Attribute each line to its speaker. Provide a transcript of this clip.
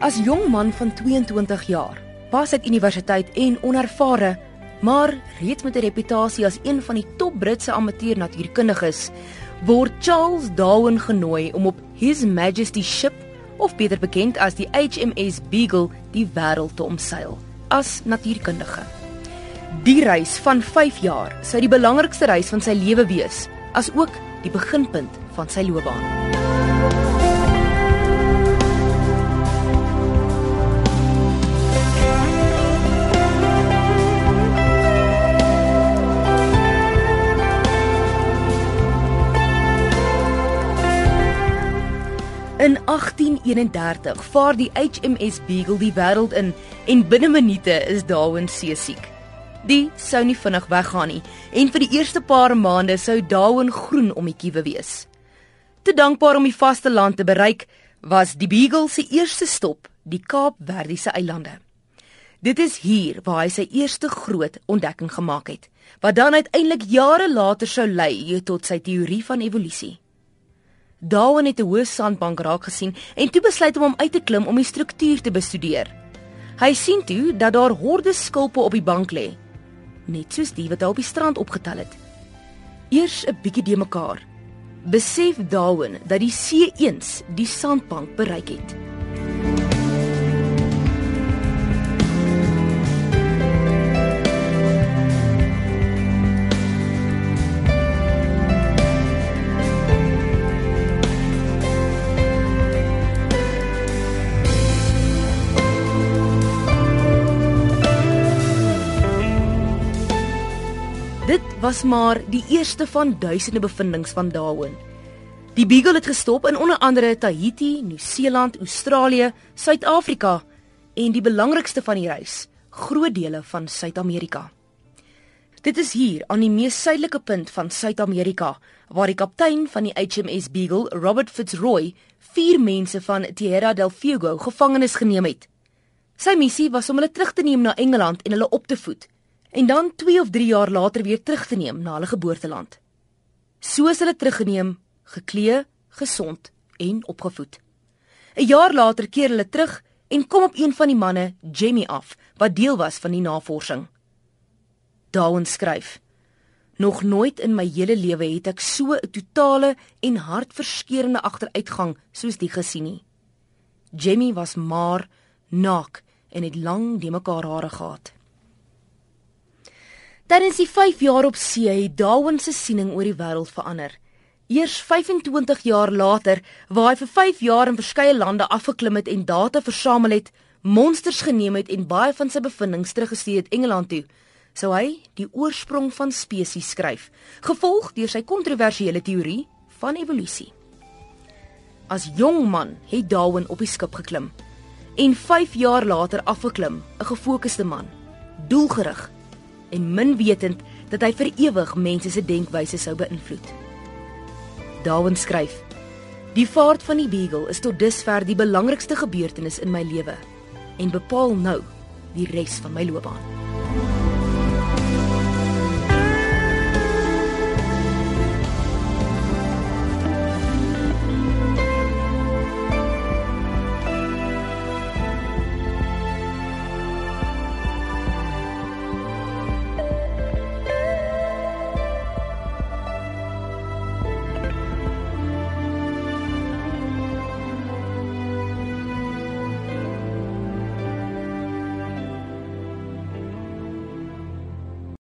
Speaker 1: As jong man van 22 jaar, pas uit universiteit en onervare, maar reeds met 'n reputasie as een van die top Britse amateur natuurkundiges, word Charles Darwin genooi om op His Majesty Ship, of beter bekend as die HMS Beagle, die wêreld te omseil as natuurkundige. Die reis van 5 jaar sou die belangrikste reis van sy lewe wees, as ook die beginpunt van sy loopbaan. In 1831 vaar die HMS Beagle die wêreld in en binne minute is Darwin seesiek. Die sou nie vinnig weggaan nie en vir die eerste paar maande sou Darwin groen om die kiewe wees. Te dankbaar om die vaste land te bereik, was die Beagle se eerste stop die Kaapverdiese eilande. Dit is hier waar hy sy eerste groot ontdekking gemaak het, wat dan uiteindelik jare later sou lei tot sy teorie van evolusie. Darwin het 'n hoë sandbank raak gesien en toe besluit om hom uit te klim om die struktuur te bestudeer. Hy sien toe dat daar hordes skulpe op die bank lê, net soos die wat hy op die strand opgetel het. Eers 'n bietjie de mekaar. Besef Darwin dat die see eens die sandbank bereik het. Dit was maar die eerste van duisende bevindinge van Darwin. Die Beagle het gestop in onder andere Tahiti, Nieu-Seeland, Australië, Suid-Afrika en die belangrikste van die reis, groot dele van Suid-Amerika. Dit is hier aan die mees suidelike punt van Suid-Amerika waar die kaptein van die HMS Beagle, Robert Fitzroy, vier mense van Tierra del Fuego gevangenes geneem het. Sy missie was om hulle terug te neem na Engeland en hulle op te voed en dan 2 of 3 jaar later weer terug te neem na hulle geboorteland. So is hulle teruggeneem, geklee, gesond en opgevoed. 'n Jaar later keer hulle terug en kom op een van die manne, Jemmy af, wat deel was van die navorsing. Darwin skryf: Nog nooit in my hele lewe het ek so 'n totale en hartverskeurende agteruitgang soos die gesien nie. Jemmy was maar naak en het lang de mekaar hare gehad. Tydens die 5 jaar op see het Darwin se siening oor die wêreld verander. Eers 25 jaar later, waar hy vir 5 jaar in verskeie lande afgeklim het en data versamel het, monsters geneem het en baie van sy bevindinge teruggestuur het Engeland toe, sou hy die oorsprong van spesies skryf, gevolg deur sy kontroversiële teorie van evolusie. As jong man het Darwin op die skip geklim en 5 jaar later afgeklim, 'n gefokusde man, doelgerig en min wetend dat hy vir ewig mense se denkwyse sou beïnvloed. Darwin skryf: Die vaart van die Beagle is tot dusver die belangrikste gebeurtenis in my lewe en bepaal nou die res van my loopbaan.